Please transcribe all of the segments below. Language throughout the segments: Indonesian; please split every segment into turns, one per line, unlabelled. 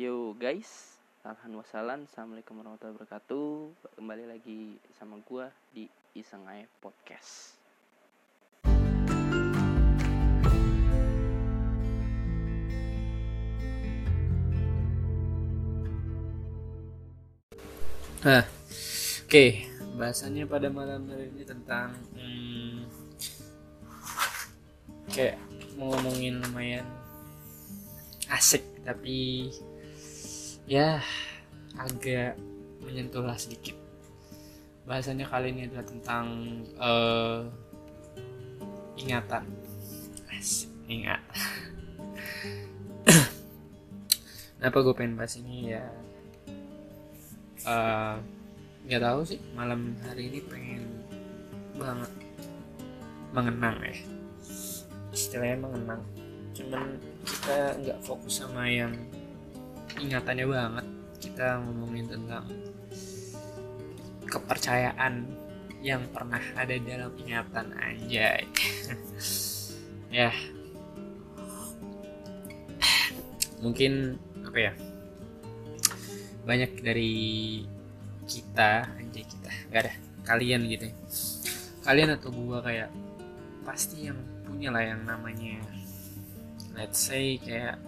Yo guys, alhamdulillah Assalamualaikum warahmatullahi wabarakatuh. Kembali lagi sama gua di Iseng Aja Podcast. Nah, oke Bahasannya pada malam hari ini tentang hmm, Kayak mau ngomongin lumayan asik tapi ya agak menyentuh lah sedikit. Bahasanya kali ini adalah tentang uh, ingatan. Ingat. Kenapa gue pengen bahas ini ya? Uh, nggak tahu sih malam hari ini pengen banget mengenang ya. Istilahnya mengenang. Cuman kita nggak fokus sama yang ingatannya banget. Kita ngomongin tentang kepercayaan yang pernah ada dalam ingatan anjay. Ya. Mungkin apa ya banyak dari kita anjay kita nggak ada kalian gitu ya. kalian atau gua kayak pasti yang punya lah yang namanya let's say kayak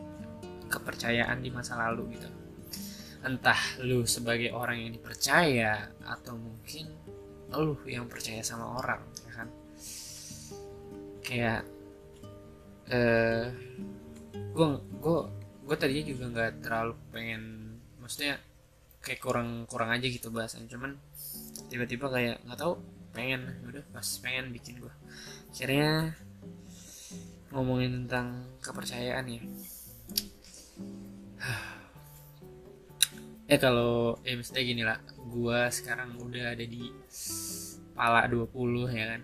kepercayaan di masa lalu gitu. Entah lu sebagai orang yang dipercaya atau mungkin lu yang percaya sama orang ya kan? Kayak eh gue gue gue tadinya juga nggak terlalu pengen maksudnya kayak kurang kurang aja gitu bahasan cuman tiba-tiba kayak nggak tahu pengen. Udah pas pengen bikin gue akhirnya ngomongin tentang kepercayaan ya ya kalau ya misalnya gini lah. Gua sekarang udah ada di pala 20 ya kan?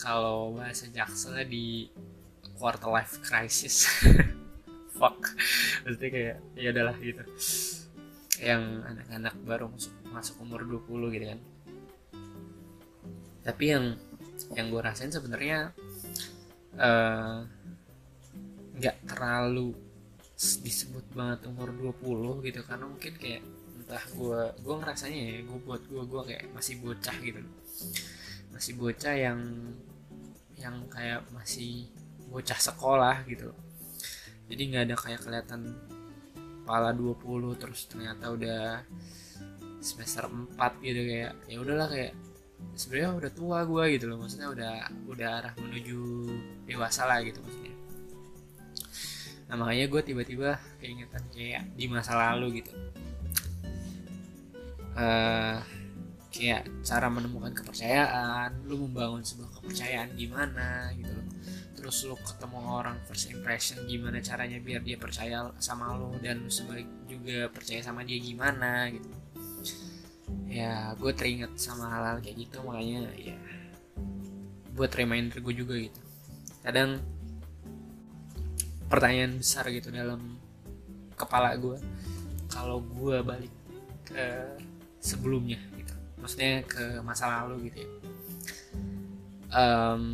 Kalau bahasa jakselnya di quarter life crisis. Fuck. Maksudnya kayak ya adalah gitu. Yang anak-anak baru masuk masuk umur 20 gitu kan. Tapi yang yang gue rasain sebenarnya nggak uh, terlalu disebut banget umur 20 gitu karena mungkin kayak entah gue gue ngerasanya ya gue buat gue gue kayak masih bocah gitu. Masih bocah yang yang kayak masih bocah sekolah gitu. Jadi nggak ada kayak kelihatan kepala 20 terus ternyata udah semester 4 gitu kayak ya udahlah kayak sebenarnya udah tua gue gitu loh maksudnya udah udah arah menuju dewasa lah gitu maksudnya nah makanya gue tiba-tiba keingetan kayak di masa lalu gitu. Uh, kayak cara menemukan kepercayaan lu membangun sebuah kepercayaan gimana gitu terus lu ketemu orang first impression gimana caranya biar dia percaya sama lu dan lu sebalik juga percaya sama dia gimana gitu. Ya gue teringat sama hal-hal kayak gitu makanya ya buat reminder gue juga gitu. Kadang pertanyaan besar gitu dalam kepala gue kalau gue balik ke sebelumnya gitu. Maksudnya ke masa lalu gitu ya. Um,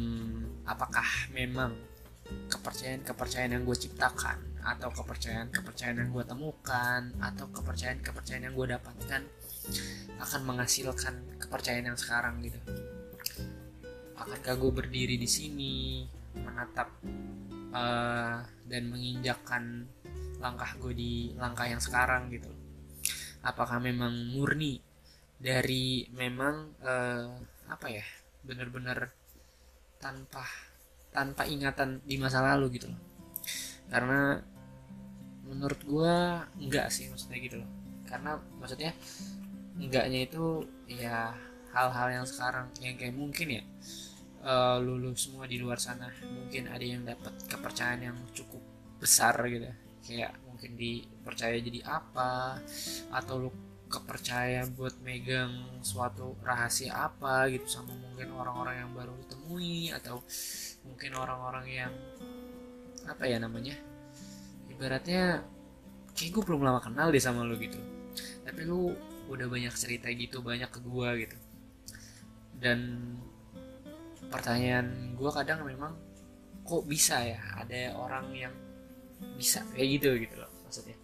apakah memang kepercayaan-kepercayaan yang gue ciptakan atau kepercayaan-kepercayaan yang gue temukan atau kepercayaan-kepercayaan yang gue dapatkan akan menghasilkan kepercayaan yang sekarang gitu? Akankah gue berdiri di sini menatap uh, dan menginjakkan langkah gue di langkah yang sekarang gitu. Apakah memang murni dari memang uh, apa ya benar-benar tanpa tanpa ingatan di masa lalu gitu karena menurut gue enggak sih maksudnya gitu loh. Karena maksudnya enggaknya itu ya hal-hal yang sekarang yang kayak mungkin ya uh, semua di luar sana mungkin ada yang dapat kepercayaan yang cukup besar gitu. Kayak mungkin dipercaya jadi apa atau lu kepercaya buat megang suatu rahasia apa gitu sama mungkin orang-orang yang baru ditemui atau mungkin orang-orang yang apa ya namanya ibaratnya kayak gue belum lama kenal deh sama lu gitu. Tapi lu udah banyak cerita gitu banyak ke gue gitu. Dan pertanyaan gue kadang memang kok bisa ya ada orang yang bisa kayak gitu gitu loh maksudnya.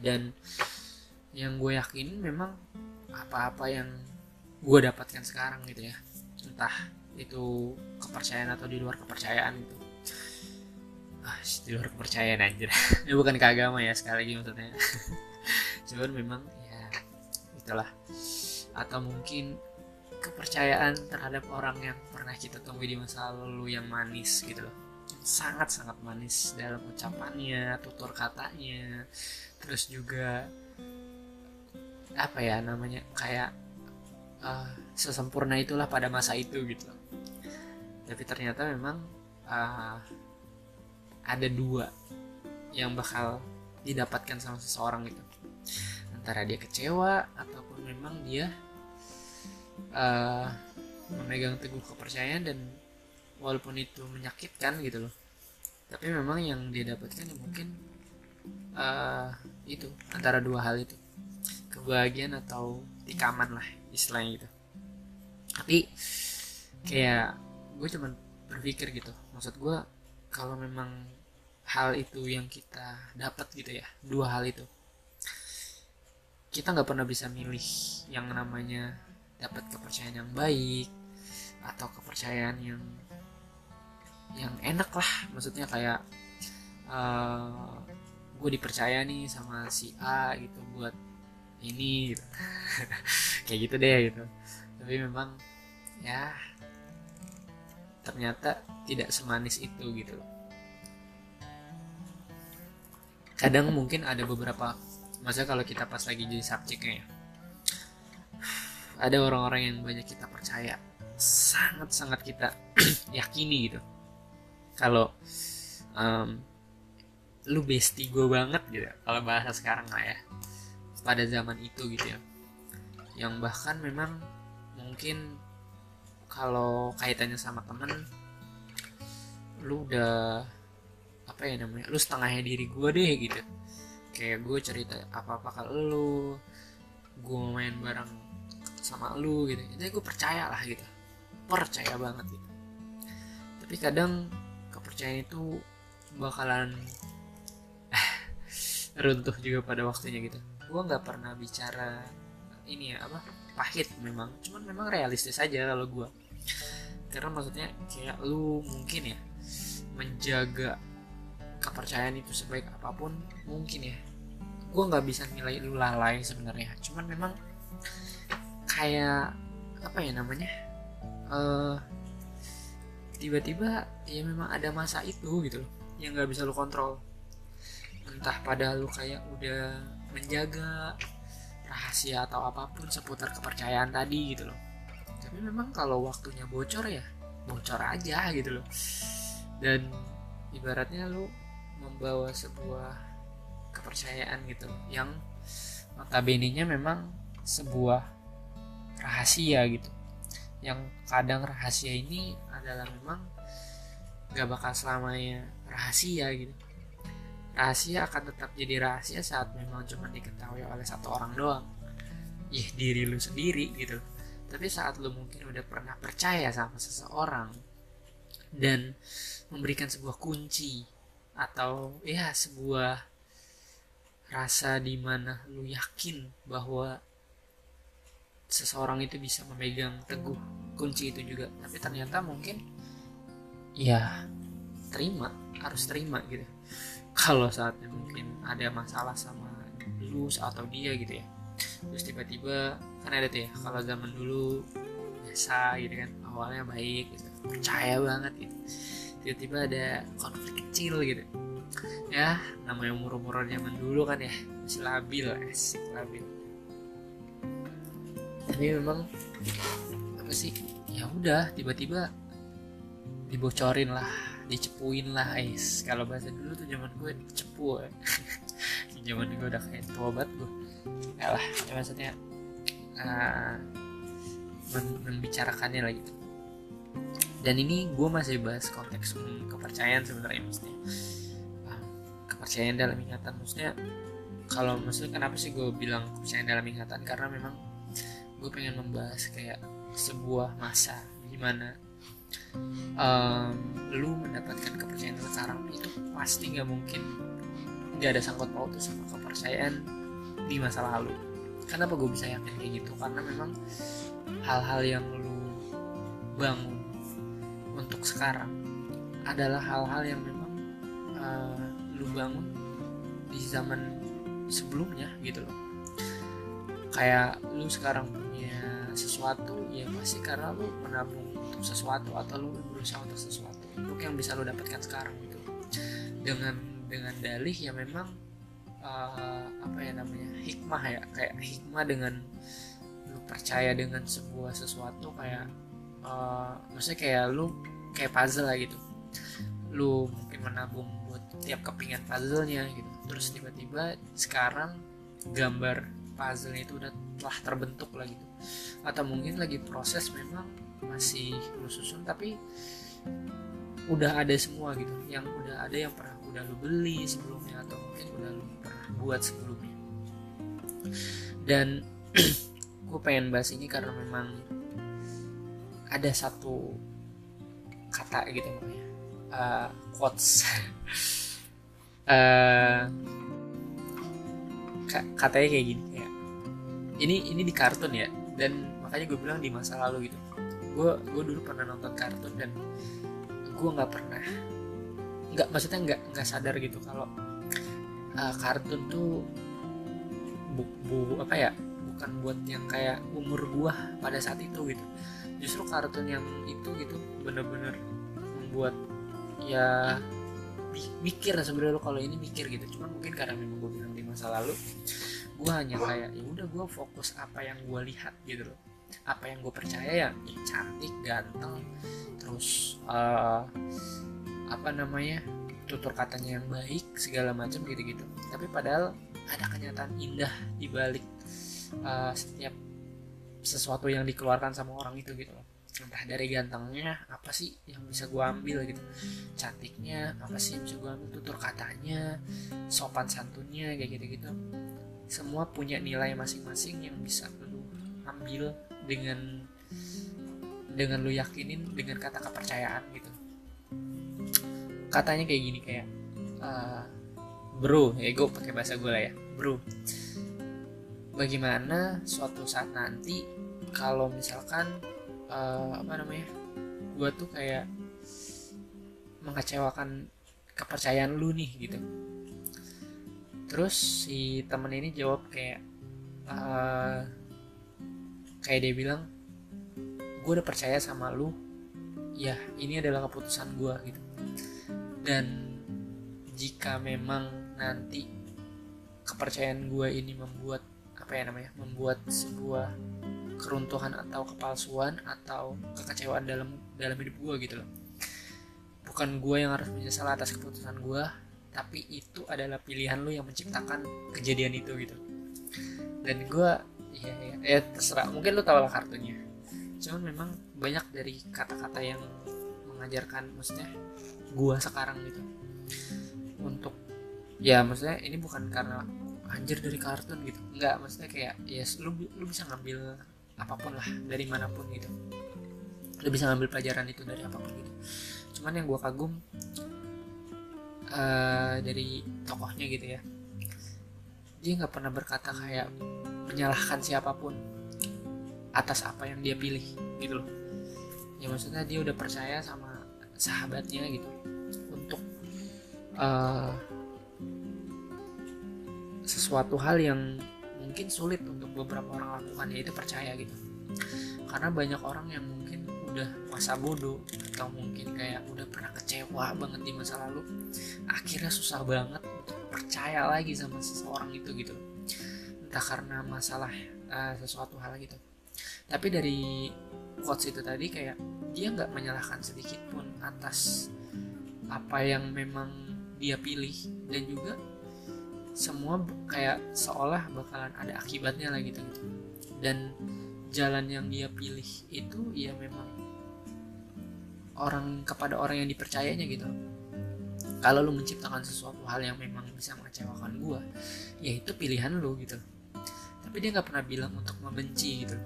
Dan yang gue yakin memang apa-apa yang gue dapatkan sekarang gitu ya entah itu kepercayaan atau di luar kepercayaan gitu. Ah di luar kepercayaan anjir. Ini bukan ke agama ya sekali lagi maksudnya. Cuman memang ya itulah. Atau mungkin kepercayaan terhadap orang yang pernah kita temui di masa lalu yang manis gitu loh. Sangat sangat manis dalam ucapannya tutur katanya. Terus juga apa ya namanya kayak uh, sesempurna itulah pada masa itu gitu tapi ternyata memang uh, ada dua yang bakal didapatkan sama seseorang gitu. Antara dia kecewa ataupun memang dia uh, memegang teguh kepercayaan dan walaupun itu menyakitkan gitu loh. Tapi memang yang dia dapatkan ya mungkin uh, itu antara dua hal itu. Kebahagiaan atau tikaman lah istilahnya gitu. Tapi kayak gue cuman berpikir gitu. Maksud gue kalau memang hal itu yang kita dapat gitu ya dua hal itu kita nggak pernah bisa milih yang namanya dapat kepercayaan yang baik atau kepercayaan yang yang enak lah. Maksudnya kayak uh, eh, gue dipercaya nih sama si A gitu buat ini gitu. kayak gitu deh gitu. Tapi memang ya ternyata tidak semanis itu gitu. Loh kadang mungkin ada beberapa masa kalau kita pas lagi jadi subjeknya ya ada orang-orang yang banyak kita percaya. Sangat-sangat kita yakini gitu. Kalau um, lu bestie gue banget gitu kalau bahasa sekarang lah ya. Pada zaman itu gitu ya. Yang bahkan memang mungkin kalau kaitannya sama temen lu udah apa ya namanya lu setengahnya diri gue deh gitu. Kayak gue cerita apa apa kalau lu gue main bareng sama lu gitu. Itu gue percaya lah gitu. Percaya banget gitu. Tapi kadang kepercayaan itu bakalan runtuh juga pada waktunya gitu. Gue nggak pernah bicara ini ya apa pahit memang. Cuman memang realistis aja kalau gue karena maksudnya kayak lu mungkin ya menjaga kepercayaan itu sebaik apa pun mungkin ya. Gue nggak bisa nilai lu lalai sebenarnya. Cuman memang kayak apa ya namanya uh, tiba-tiba ya memang ada masa itu gitu loh yang nggak bisa lo kontrol. Entah pada lo kayak udah menjaga rahasia atau apa pun seputar kepercayaan tadi gitu loh. Tapi memang kalau waktunya bocor ya bocor aja gitu loh. Dan ibaratnya lo membawa sebuah kepercayaan gitu yang notabene nya memang sebuah rahasia gitu. Yang kadang rahasia ini adalah memang gak bakal selamanya rahasia gitu. Rahasia akan tetap jadi rahasia saat memang cuma diketahui oleh satu orang doang. Ya diri lu sendiri gitu. Tapi saat lu mungkin udah pernah percaya sama seseorang dan memberikan sebuah kunci atau ya sebuah rasa di mana lu yakin bahwa seseorang itu bisa memegang teguh kunci itu juga. Tapi ternyata mungkin ya terima harus terima gitu. Kalau saatnya mungkin ada masalah sama lu atau dia gitu ya. Terus tiba-tiba kan ada tuh ya kalau zaman dulu biasa gitu kan awalnya baik gitu percaya banget gitu. Tiba-tiba ada konflik kecil gitu. Ya namanya umur-umur zaman dulu kan ya masih labil asik labil tapi memang apa sih ya udah tiba-tiba dibocorin lah dicepuin lah guys kalau bahasa dulu tuh zaman gue cepu ya. zaman gue udah kayak tua banget gue ya lah ya maksudnya uh, membicarakannya lagi. Dan ini gue masih bahas konteks kepercayaan sebenarnya maksudnya. Uh, kepercayaan dalam ingatan. Maksudnya kalau maksudnya kenapa sih gue bilang kepercayaan dalam ingatan? Karena memang gue pengen membahas kayak sebuah masa gimana um, lu mendapatkan kepercayaan sekarang itu pasti nggak mungkin nggak ada sangkut pautnya sama kepercayaan di masa lalu. Kenapa gue bisa yakin kayak gitu? Karena memang hal-hal yang lu bangun untuk sekarang adalah hal-hal yang memang uh, lu bangun di zaman sebelumnya gitu loh. Kayak lu sekarang sesuatu ya pasti karena lu menabung untuk sesuatu atau lu berusaha untuk sesuatu untuk yang bisa lu dapatkan sekarang gitu. Dengan dengan dalih ya memang uh, apa ya namanya hikmah ya kayak hikmah dengan lu percaya dengan sebuah sesuatu kayak uh, maksudnya kayak lu kayak puzzle lah gitu. Lu mungkin menabung buat tiap kepingan puzzlenya gitu. Terus tiba-tiba sekarang gambar puzzle itu udah telah terbentuk lah gitu. Atau mungkin lagi proses memang masih lu susun tapi udah ada semua gitu. Yang udah ada yang pernah udah lu beli sebelumnya atau mungkin udah lu pernah buat sebelumnya. Dan gue pengen bahas ini karena memang ada satu kata gitu ya uh, quotes. Uh, katanya kayak gini kayak ini ini di kartun ya dan makanya gue bilang di masa lalu gitu. Gue gue dulu pernah nonton kartun dan gue nggak pernah nggak maksudnya nggak nggak sadar gitu kalau uh, kartun tuh bu, bu apa ya bukan buat yang kayak umur gue pada saat itu gitu. Justru kartun yang itu gitu bener-bener membuat ya mikir sebenarnya lo kalau ini mikir gitu. Cuman mungkin karena memang gue masa lalu gue hanya kayak ya udah gue fokus apa yang gue lihat gitu loh. Apa yang gue percaya ya, ya cantik ganteng terus uh, apa namanya tutur katanya yang baik segala macam gitu-gitu. Tapi padahal ada kenyataan indah di balik uh, setiap sesuatu yang dikeluarkan sama orang itu gitu loh entah dari gantengnya apa sih yang bisa gue ambil gitu. Cantiknya apa sih yang bisa gue ambil tutur katanya sopan santunnya kayak gitu gitu semua punya nilai masing-masing yang bisa lu ambil dengan dengan lu yakinin dengan kata kepercayaan gitu. Katanya kayak gini kayak uh, bro ya gue pakai bahasa gue lah ya bro bagaimana suatu saat nanti kalau misalkan uh, apa namanya gue tuh kayak mengecewakan kepercayaan lu nih gitu. Terus si temen ini jawab kayak uh, kayak dia bilang gue udah percaya sama lu. Ya ini adalah keputusan gue gitu. Dan jika memang nanti kepercayaan gue ini membuat apa ya namanya membuat sebuah keruntuhan atau kepalsuan atau kekecewaan dalam dalam hidup gue gitu loh. Bukan gue yang harus menyesal atas keputusan gue tapi itu adalah pilihan lo yang menciptakan kejadian itu gitu. Dan gue ya, ya, ya terserah. Mungkin lo tau lah kartunya. Cuman memang banyak dari kata-kata yang mengajarkan maksudnya gue sekarang gitu. Untuk ya maksudnya ini bukan karena anjir dari kartun gitu. Nggak maksudnya kayak ya yes, lu lu bisa ngambil apa pun lah dari mana pun gitu. Lo bisa ngambil pelajaran itu dari apa pun gitu. Cuman yang gue kagum uh, dari tokohnya gitu ya. Dia nggak pernah berkata kayak menyalahkan siapa pun atas apa yang dia pilih gitu loh. Ya maksudnya dia udah percaya sama sahabatnya gitu. Untuk uh, sesuatu hal yang mungkin sulit beberapa orang lakukan yaitu percaya gitu. Karena banyak orang yang mungkin udah masa bodoh atau mungkin kayak udah pernah kecewa banget di masa lalu akhirnya susah banget untuk percaya lagi sama seseorang itu gitu. Entah karena masalah uh, sesuatu hal gitu. Tapi dari quotes itu tadi kayak dia nggak menyalahkan sedikit pun atas apa yang memang dia pilih dan juga semua kayak seolah bakalan ada akibatnya lah gitu gitu. Dan jalan yang dia pilih itu ya memang orang kepada orang yang dipercayanya gitu. Kalau lu menciptakan sesuatu hal yang memang bisa mengecewakan gua ya itu pilihan lu gitu. Tapi dia nggak pernah bilang untuk membenci gitu.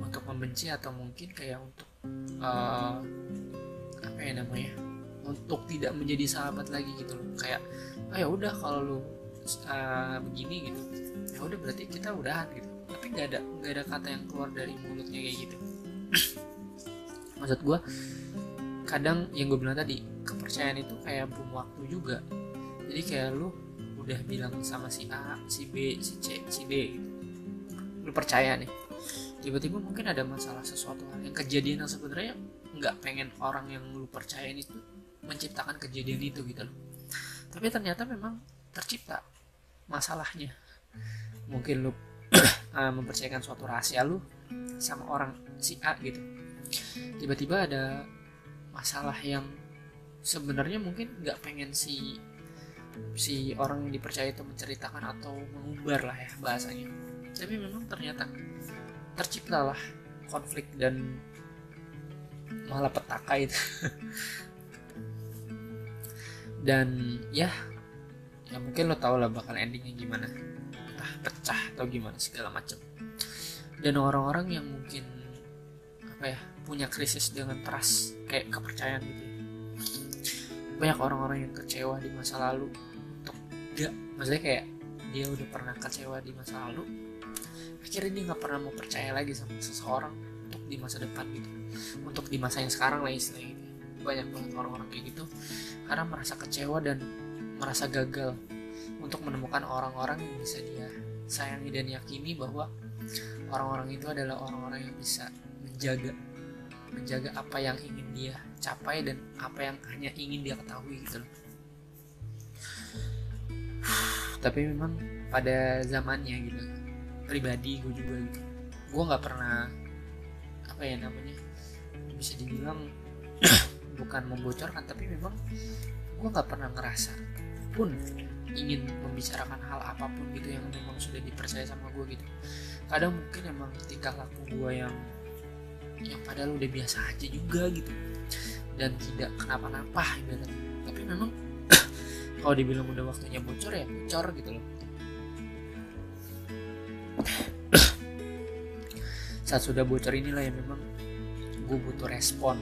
Untuk membenci atau mungkin kayak untuk uh, apa ya namanya untuk tidak menjadi sahabat lagi gitu. Loh kayak oh ya udah kalau lu uh, begini gitu ya udah berarti kita udahan gitu tapi nggak ada nggak ada kata yang keluar dari mulutnya kayak gitu maksud gue kadang yang gue bilang tadi kepercayaan itu kayak bom waktu juga jadi kayak lu udah bilang sama si A, si B, si C, si D gitu. Lu percaya nih. Tiba-tiba mungkin ada masalah sesuatu hal yang kejadian yang sebenarnya nggak pengen orang yang lu percayain itu menciptakan kejadian itu gitu loh. Tapi ternyata memang tercipta masalahnya. Mungkin lu uh, mempercayakan suatu rahasia lu sama orang si A gitu. Tiba-tiba ada masalah yang sebenarnya mungkin nggak pengen si si orang yang dipercaya itu menceritakan atau mengumbar lah ya bahasanya tapi memang ternyata terciptalah konflik dan malah petaka itu dan ya ya mungkin lo tau lah bakal endingnya gimana. Entah pecah atau gimana segala macam. Dan orang-orang yang mungkin apa ya punya krisis dengan trust kayak kepercayaan gitu ya. Banyak orang-orang yang kecewa di masa lalu untuk gak maksudnya kayak dia udah pernah kecewa di masa lalu akhirnya dia nggak pernah mau percaya lagi sama seseorang untuk di masa depan gitu. Untuk di masa yang sekarang lah istilahnya. Banyak banget orang-orang kayak gitu karena merasa kecewa dan merasa gagal untuk menemukan orang-orang yang bisa dia sayangi dan yakini bahwa orang-orang itu adalah orang-orang yang bisa menjaga menjaga apa yang ingin dia capai dan apa yang hanya ingin dia ketahui gitu loh. Tapi memang pada zamannya gitu pribadi gue juga gitu gue nggak pernah apa ya namanya bisa dibilang bukan membocorkan tapi memang gue nggak pernah ngerasa pun ingin membicarakan hal apa pun gitu yang memang sudah dipercaya sama gue gitu. Kadang mungkin emang tingkah laku gue yang yang padahal udah biasa aja juga gitu. Dan tidak kenapa-napa gitu tapi memang kalau dibilang udah waktunya bocor ya bocor gitu loh. Saat sudah bocor inilah ya memang gue butuh respon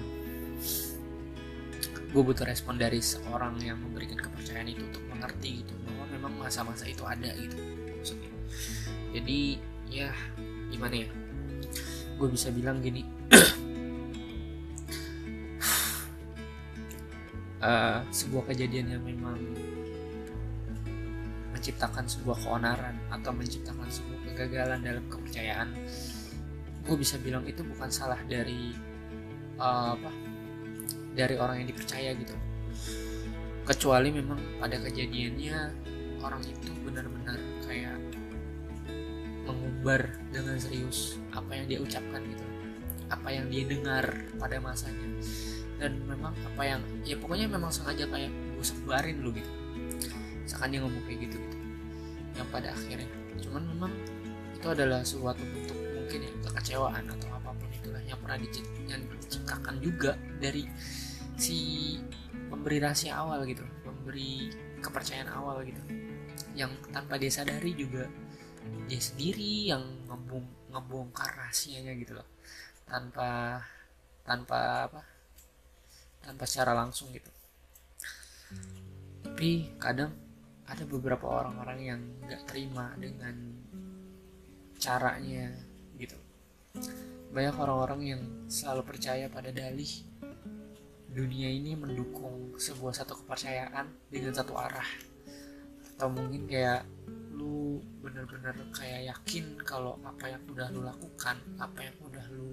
gue butuh respon dari seorang yang memberikan kepercayaan itu untuk mengerti gitu bahwa memang masa-masa itu ada gitu maksudnya. Jadi ya gimana ya? Gue bisa bilang gini. Uh, sebuah kejadian yang memang menciptakan sebuah keonaran atau menciptakan sebuah kegagalan dalam kepercayaan gue bisa bilang itu bukan salah dari uh, apa dari orang yang dipercaya gitu. Kecuali memang pada kejadiannya orang itu benar-benar kayak mengumbar dengan serius apa yang dia ucapkan gitu. Apa yang dia dengar pada masanya. Dan memang apa yang ya pokoknya memang sengaja kayak gue sebarin lu gitu. Misalkan dia ngomong kayak gitu gitu. Yang pada akhirnya. Cuman memang itu adalah suatu bentuk mungkin ya kekecewaan atau apa pun itulah yang pernah diciptakan juga dari si pemberi rahasia awal gitu pemberi kepercayaan awal gitu. Yang tanpa dia sadari juga dia sendiri yang ngebong ngebongkar rahasianya gitu loh. Tanpa tanpa apa tanpa secara langsung gitu. Tapi kadang ada beberapa orang-orang yang nggak terima dengan caranya gitu. Banyak orang-orang yang selalu percaya pada dalih dunia ini mendukung sebuah satu kepercayaan dengan satu arah. Atau mungkin kayak lu bener-bener kayak yakin kalau apa yang udah lu lakukan apa yang udah lu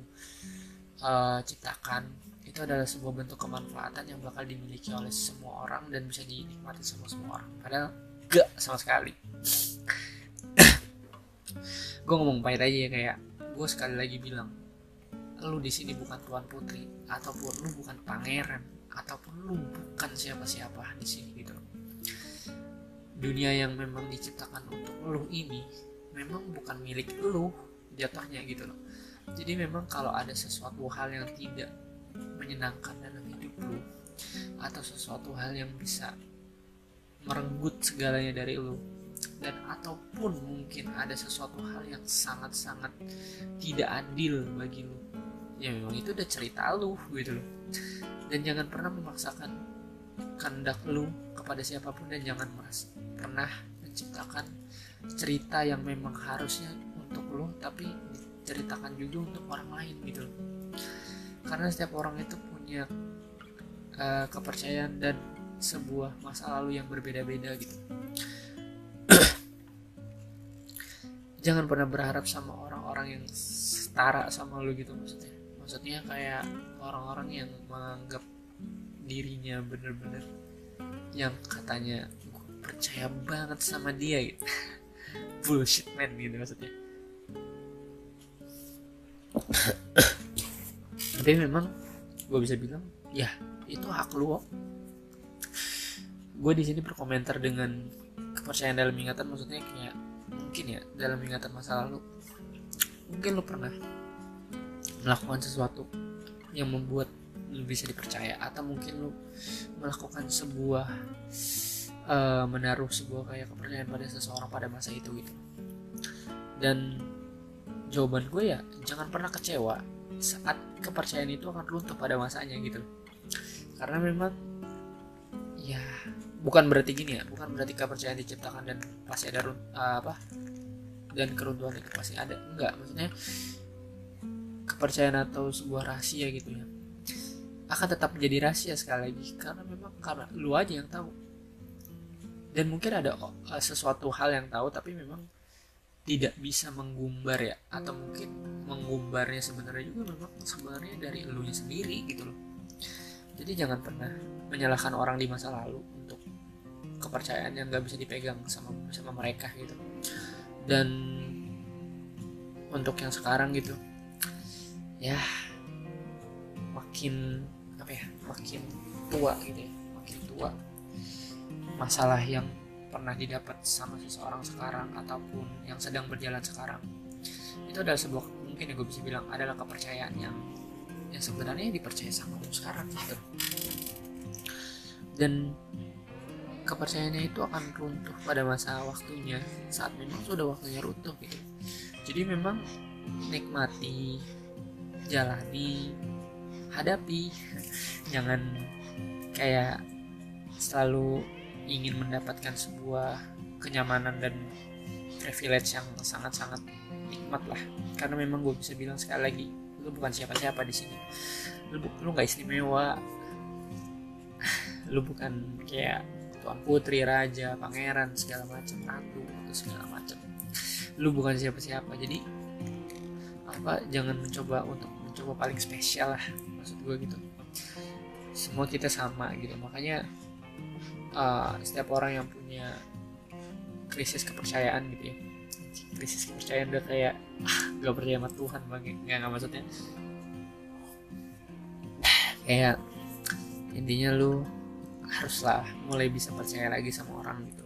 uh, ciptakan itu adalah sebuah bentuk kemanfaatan yang bakal dimiliki oleh semua orang dan bisa dinikmati sama semua orang. Padahal gak sama sekali. Gue ngomong pahit aja ya kayak gue sekali lagi bilang lu di sini bukan tuan putri ataupun lu bukan pangeran ataupun lu bukan siapa-siapa di sini gitu. Dunia yang memang diciptakan untuk lu ini memang bukan milik lu jatuhnya gitu loh. Jadi memang kalau ada sesuatu hal yang tidak menyenangkan dalam hidup lu atau sesuatu hal yang bisa merenggut segalanya dari lu dan ataupun mungkin ada sesuatu hal yang sangat-sangat tidak adil bagi lu ya memang itu udah cerita lu gitu. Loh dan jangan pernah memaksakan kehendak lu kepada siapa pun dan jangan merasa pernah menciptakan cerita yang memang harusnya untuk lu tapi diceritakan juga untuk orang lain gitu. Loh karena setiap orang itu punya uh, kepercayaan dan sebuah masa lalu yang berbeda-beda gitu. Jangan pernah berharap sama orang-orang yang setara sama lu gitu maksudnya maksudnya kayak orang-orang yang menganggap dirinya bener-bener yang katanya gue percaya banget sama dia gitu. Bullshit man gitu maksudnya. Tapi memang gue bisa bilang ya itu hak lu gue di sini berkomentar dengan kepercayaan dalam ingatan maksudnya kayak mungkin ya dalam ingatan masa lalu mungkin lu pernah melakukan sesuatu yang membuat lu bisa dipercaya atau mungkin lu melakukan sebuah uh, menaruh sebuah kayak kepercayaan pada seseorang pada masa itu gitu. Dan jawaban gue ya jangan pernah kecewa saat kepercayaan itu akan runtuh pada masanya gitu. Karena memang ya bukan berarti gini ya bukan berarti kepercayaan diciptakan dan pasti ada uh, apa dan keruntuhan itu pasti ada. Enggak maksudnya kepercayaan atau sebuah rahasia gitu ya akan tetap menjadi rahasia sekali lagi karena memang karena lu aja yang tahu. Dan mungkin ada uh, sesuatu hal yang tahu tapi memang tidak bisa menggumbar ya atau mungkin menggumbarnya sebenarnya juga memang sebenarnya dari elunya sendiri gitu loh. Jadi jangan pernah menyalahkan orang di masa lalu untuk kepercayaan yang nggak bisa dipegang sama sama mereka gitu. Dan untuk yang sekarang gitu ya makin apa ya makin tua gitu ya makin tua. Masalah yang pernah didapat sama seseorang sekarang ataupun yang sedang berjalan sekarang. Itu adalah sebuah mungkin yang gue bisa bilang adalah kepercayaan yang yang sebenarnya dipercaya sama lu sekarang gitu. Dan kepercayaannya itu akan runtuh pada masa waktunya saat memang sudah waktunya runtuh gitu. Jadi memang nikmati jalani hadapi. Jangan kayak selalu ingin mendapatkan sebuah kenyamanan dan privilege yang sangat-sangat nikmat lah. Karena memang gue bisa bilang sekali lagi lu bukan siapa-siapa di sini. Lu lu nggak istimewa. Lu bukan kayak tuan putri raja pangeran segala macam ratu atau segala macam. Lu bukan siapa-siapa. Jadi apa jangan mencoba untuk mencoba paling spesial lah maksud gue gitu. Semua kita sama gitu makanya uh, setiap orang yang punya krisis kepercayaan gitu ya. Krisis kepercayaan udah kayak ah, gak percaya sama Tuhan bang. Nggak nggak maksudnya. Kayak intinya lu haruslah mulai bisa percaya lagi sama orang gitu.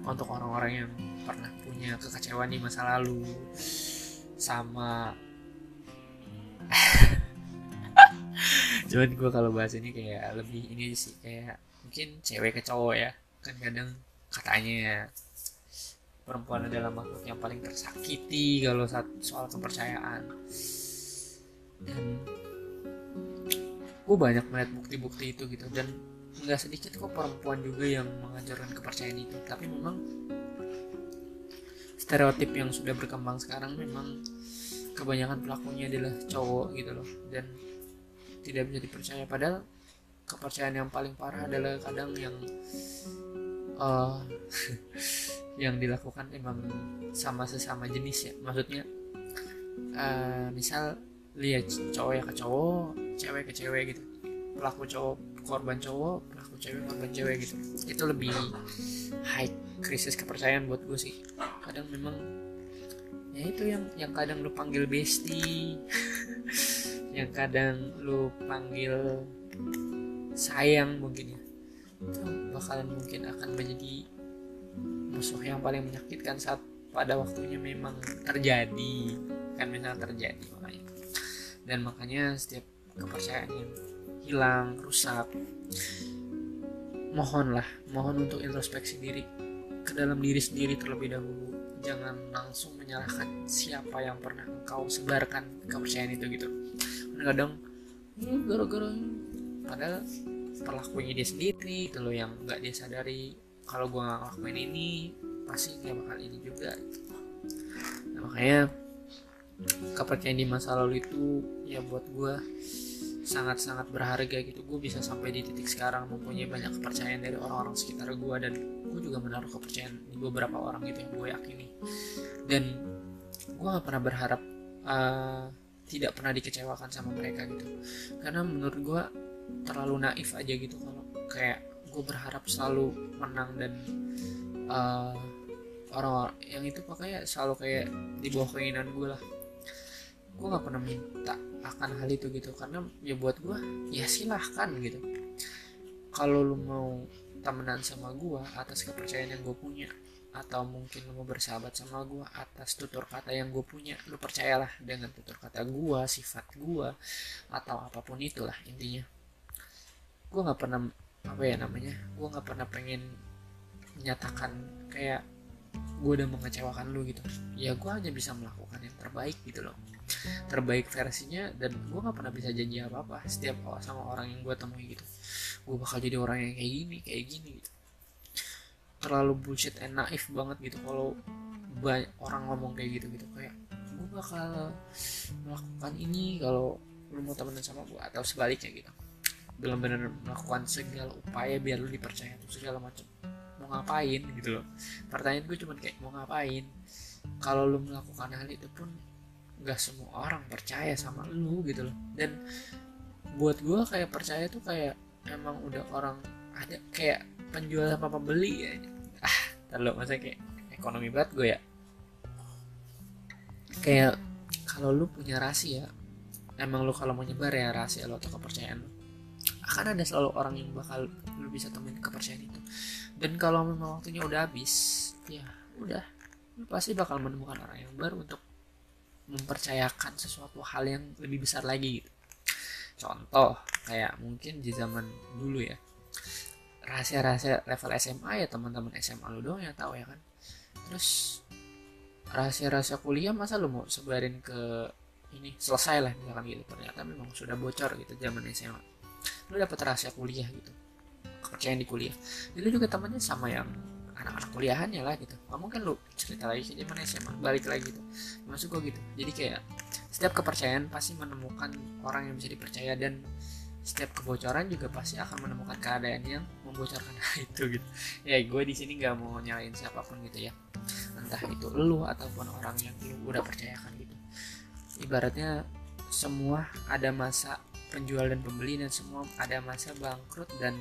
Untuk orang-orang yang pernah punya kekecewaan di masa lalu sama cuman gue kalau bahas ini kayak lebih ini sih kayak mungkin cewek ke cowok ya kan kadang katanya perempuan adalah makhluk yang paling tersakiti kalau saat soal kepercayaan. Dan gue banyak melihat bukti-bukti itu gitu dan nggak sedikit kok perempuan juga yang mengajarkan kepercayaan itu. Tapi memang stereotip yang sudah berkembang sekarang memang kebanyakan pelakunya adalah cowok gitu loh. Dan tidak bisa dipercaya. Padahal kepercayaan yang paling parah adalah kadang yang uh, yang dilakukan emang sama sesama jenis ya. Maksudnya uh, misal lihat cowok ya ke cowok cewek ke cewek gitu. Pelaku cowok korban cowok pelaku cewek korban cewek gitu. Itu lebih high krisis kepercayaan buat gue sih. Kadang memang ya itu yang yang kadang lu panggil bestie yang kadang lu panggil sayang mungkin ya. Itu bakalan mungkin akan menjadi musuh yang paling menyakitkan saat pada waktunya memang terjadi. Kan memang terjadi makanya. Dan makanya setiap kepercayaan yang hilang rusak mohonlah mohon untuk introspeksi diri ke dalam diri sendiri terlebih dahulu. Jangan langsung menyalahkan siapa yang pernah engkau sebarkan kepercayaan itu gitu kadang-kadang. Gara-gara padahal perlakuannya dia sendiri itu loh yang nggak dia sadari kalau gue nggak ngelakuin ini pasti nggak bakal ini juga nah, makanya kepercayaan di masa lalu itu ya buat gue sangat-sangat berharga gitu. Gue bisa sampai di titik sekarang mempunyai banyak kepercayaan dari orang-orang sekitar gue dan gue juga menaruh kepercayaan di beberapa orang gitu yang gue yakini. Dan gue gak pernah berharap uh, tidak pernah dikecewakan sama mereka gitu. Karena menurut gue terlalu naif aja gitu kalau kayak gue berharap selalu menang dan uh, orang-orang yang itu pokoknya selalu kayak di bawah keinginan gue lah. Gue gak pernah minta akan hal itu gitu. Karena ya buat gue ya silahkan gitu. Kalau lu mau temenan sama gue atas kepercayaan yang gue punya atau mungkin lu mau bersahabat sama gue atas tutur kata yang gue punya. Lu percayalah dengan tutur kata gue sifat gue atau apa pun itulah intinya. Gue nggak pernah apa ya namanya gue nggak pernah pengen menyatakan kayak gue udah mengecewakan lu gitu. Ya gue hanya bisa melakukan yang terbaik gitu loh. Terbaik versinya dan gue nggak pernah bisa janji apa apa setiap sama orang yang gue temui gitu. Gue bakal jadi orang yang kayak gini kayak gini gitu terlalu bullshit and naif banget gitu kalau banyak orang ngomong kayak gitu gitu. Kayak gue bakal melakukan ini kalau lu mau temenan sama gue atau sebaliknya gitu. Belum benar melakukan segala upaya biar lu dipercaya tuh segala macam. Mau ngapain gitu loh. Pertanyaan gue cuma kayak mau ngapain? Kalau lu melakukan hal itu pun gak semua orang percaya sama lu gitu loh. Dan buat gue kayak percaya tuh kayak emang udah orang ada kayak penjual sama pembeli ya terlalu masa kayak ekonomi banget gue ya kayak kalau lu punya rahasia emang lu kalau mau nyebar ya rahasia lo atau kepercayaan lu akan ada selalu orang yang bakal lu bisa temuin kepercayaan itu dan kalau memang waktunya udah habis ya udah lu pasti bakal menemukan orang yang baru untuk mempercayakan sesuatu hal yang lebih besar lagi gitu. Contoh kayak mungkin di zaman dulu ya rahasia-rahasia level SMA ya teman-teman SMA lu doang yang tahu ya kan. Terus rahasia-rahasia kuliah masa lu mau sebarin ke ini selesai lah misalkan gitu. Ternyata memang sudah bocor gitu zaman SMA lu dapat rahasia kuliah gitu kepercayaan di kuliah. Itu juga temannya sama yang anak-anak kuliahannya lah gitu. Nggak mungkin lu cerita lagi ke zaman SMA balik lagi gitu. Masuk gue gitu. Jadi kayak setiap kepercayaan pasti menemukan orang yang bisa dipercaya dan setiap kebocoran juga pasti akan menemukan keadaan yang membocorkan hal itu gitu. Ya gue di sini nggak mau nyalain siapa pun gitu ya. Entah itu lu ataupun orang yang lu udah percayakan gitu. Ibaratnya semua ada masa penjual dan pembeli dan semua ada masa bangkrut dan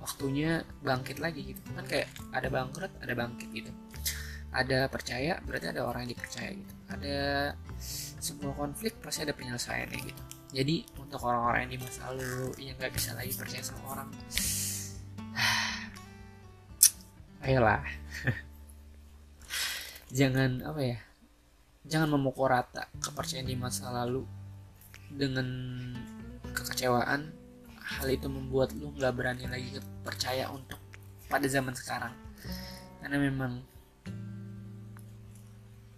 waktunya bangkit lagi gitu. Kan kayak ada bangkrut ada bangkit gitu. Ada percaya berarti ada orang yang dipercaya gitu. Ada sebuah konflik pasti ada penyelesaiannya gitu. Jadi untuk orang-orang yang di masa lalu yang nggak bisa lagi percaya sama orang ayolah. Jangan apa ya jangan memukul rata kepercayaan di masa lalu dengan kekecewaan. Hal itu membuat lu nggak berani lagi percaya untuk pada zaman sekarang. Karena memang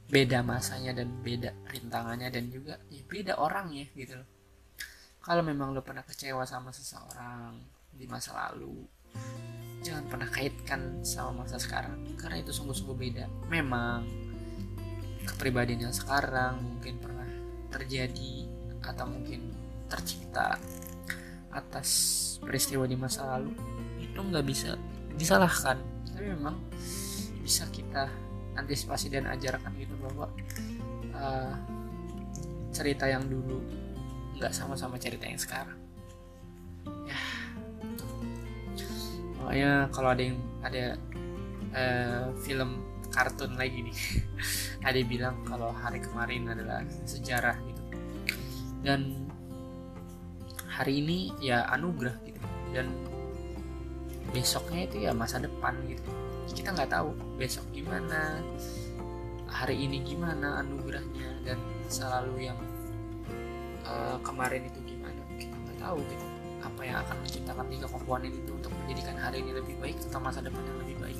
beda masanya dan beda rintangannya dan juga ya beda orangnya gitu kalau memang lu pernah kecewa sama seseorang di masa lalu jangan pernah kaitkan sama masa sekarang karena itu sungguh-sungguh beda. Memang kepribadian yang sekarang mungkin pernah terjadi atau mungkin tercipta atas peristiwa di masa lalu itu nggak bisa disalahkan. Tapi memang bisa kita antisipasi dan ajarkan gitu bahwa uh, cerita yang dulu nggak sama-sama cerita yang sekarang. Ya makanya kalau ada yang ada uh, film kartun lagi nih ada bilang kalau hari kemarin adalah sejarah gitu. Dan hari ini ya anugerah gitu. Dan besoknya itu ya masa depan gitu. Kita nggak tahu besok gimana hari ini gimana anugerahnya dan selalu yang uh, kemarin itu gimana kita nggak tahu gitu. Apa yang akan menciptakan tiga komponen itu menjadikan hari ini lebih baik atau masa depan yang lebih baik.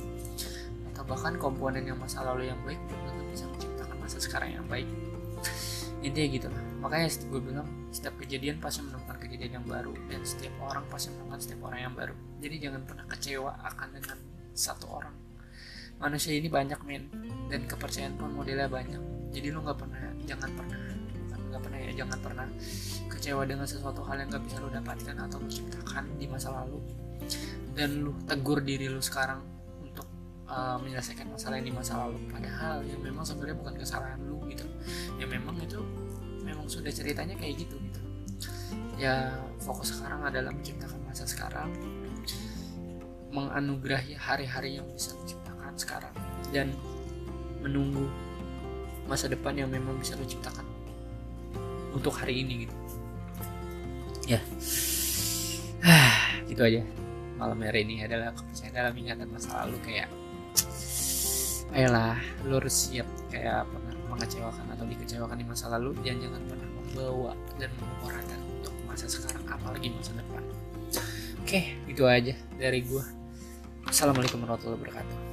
Atau bahkan komponen yang masa lalu yang baik belum tentu bisa menciptakan masa sekarang yang baik. Intinya gitu. Lah makanya gue bilang setiap kejadian pasti menemukan kejadian yang baru dan setiap orang pasti menemukan setiap orang yang baru. Jadi jangan pernah kecewa akan dengan satu orang. Manusia ini banyak men. Dan kepercayaan pun modelnya banyak. Jadi lu nggak pernah jangan pernah nggak pernah ya jangan pernah kecewa dengan sesuatu hal yang gak bisa lu dapatkan atau lu ciptakan di masa lalu dan lu tegur diri lu sekarang untuk uh, menyelesaikan masalah yang di masa lalu. Padahal yang memang sebenarnya bukan kesalahan lu gitu. Ya memang itu memang sudah ceritanya kayak gitu gitu. Ya fokus sekarang adalah menciptakan masa sekarang. Menganugerahi hari-hari yang bisa diciptakan sekarang. Dan menunggu masa depan yang memang bisa lo ciptakan untuk hari ini gitu. Ya. Gitu aja malam hari ini adalah kepercayaan dalam ingatan masa lalu kayak ayolah lo harus siap kayak pernah mengecewakan atau dikecewakan di masa lalu dan jangan pernah membawa dan menguarakan untuk masa sekarang apalagi masa depan. Oke itu aja dari gue Assalamualaikum warahmatullahi wabarakatuh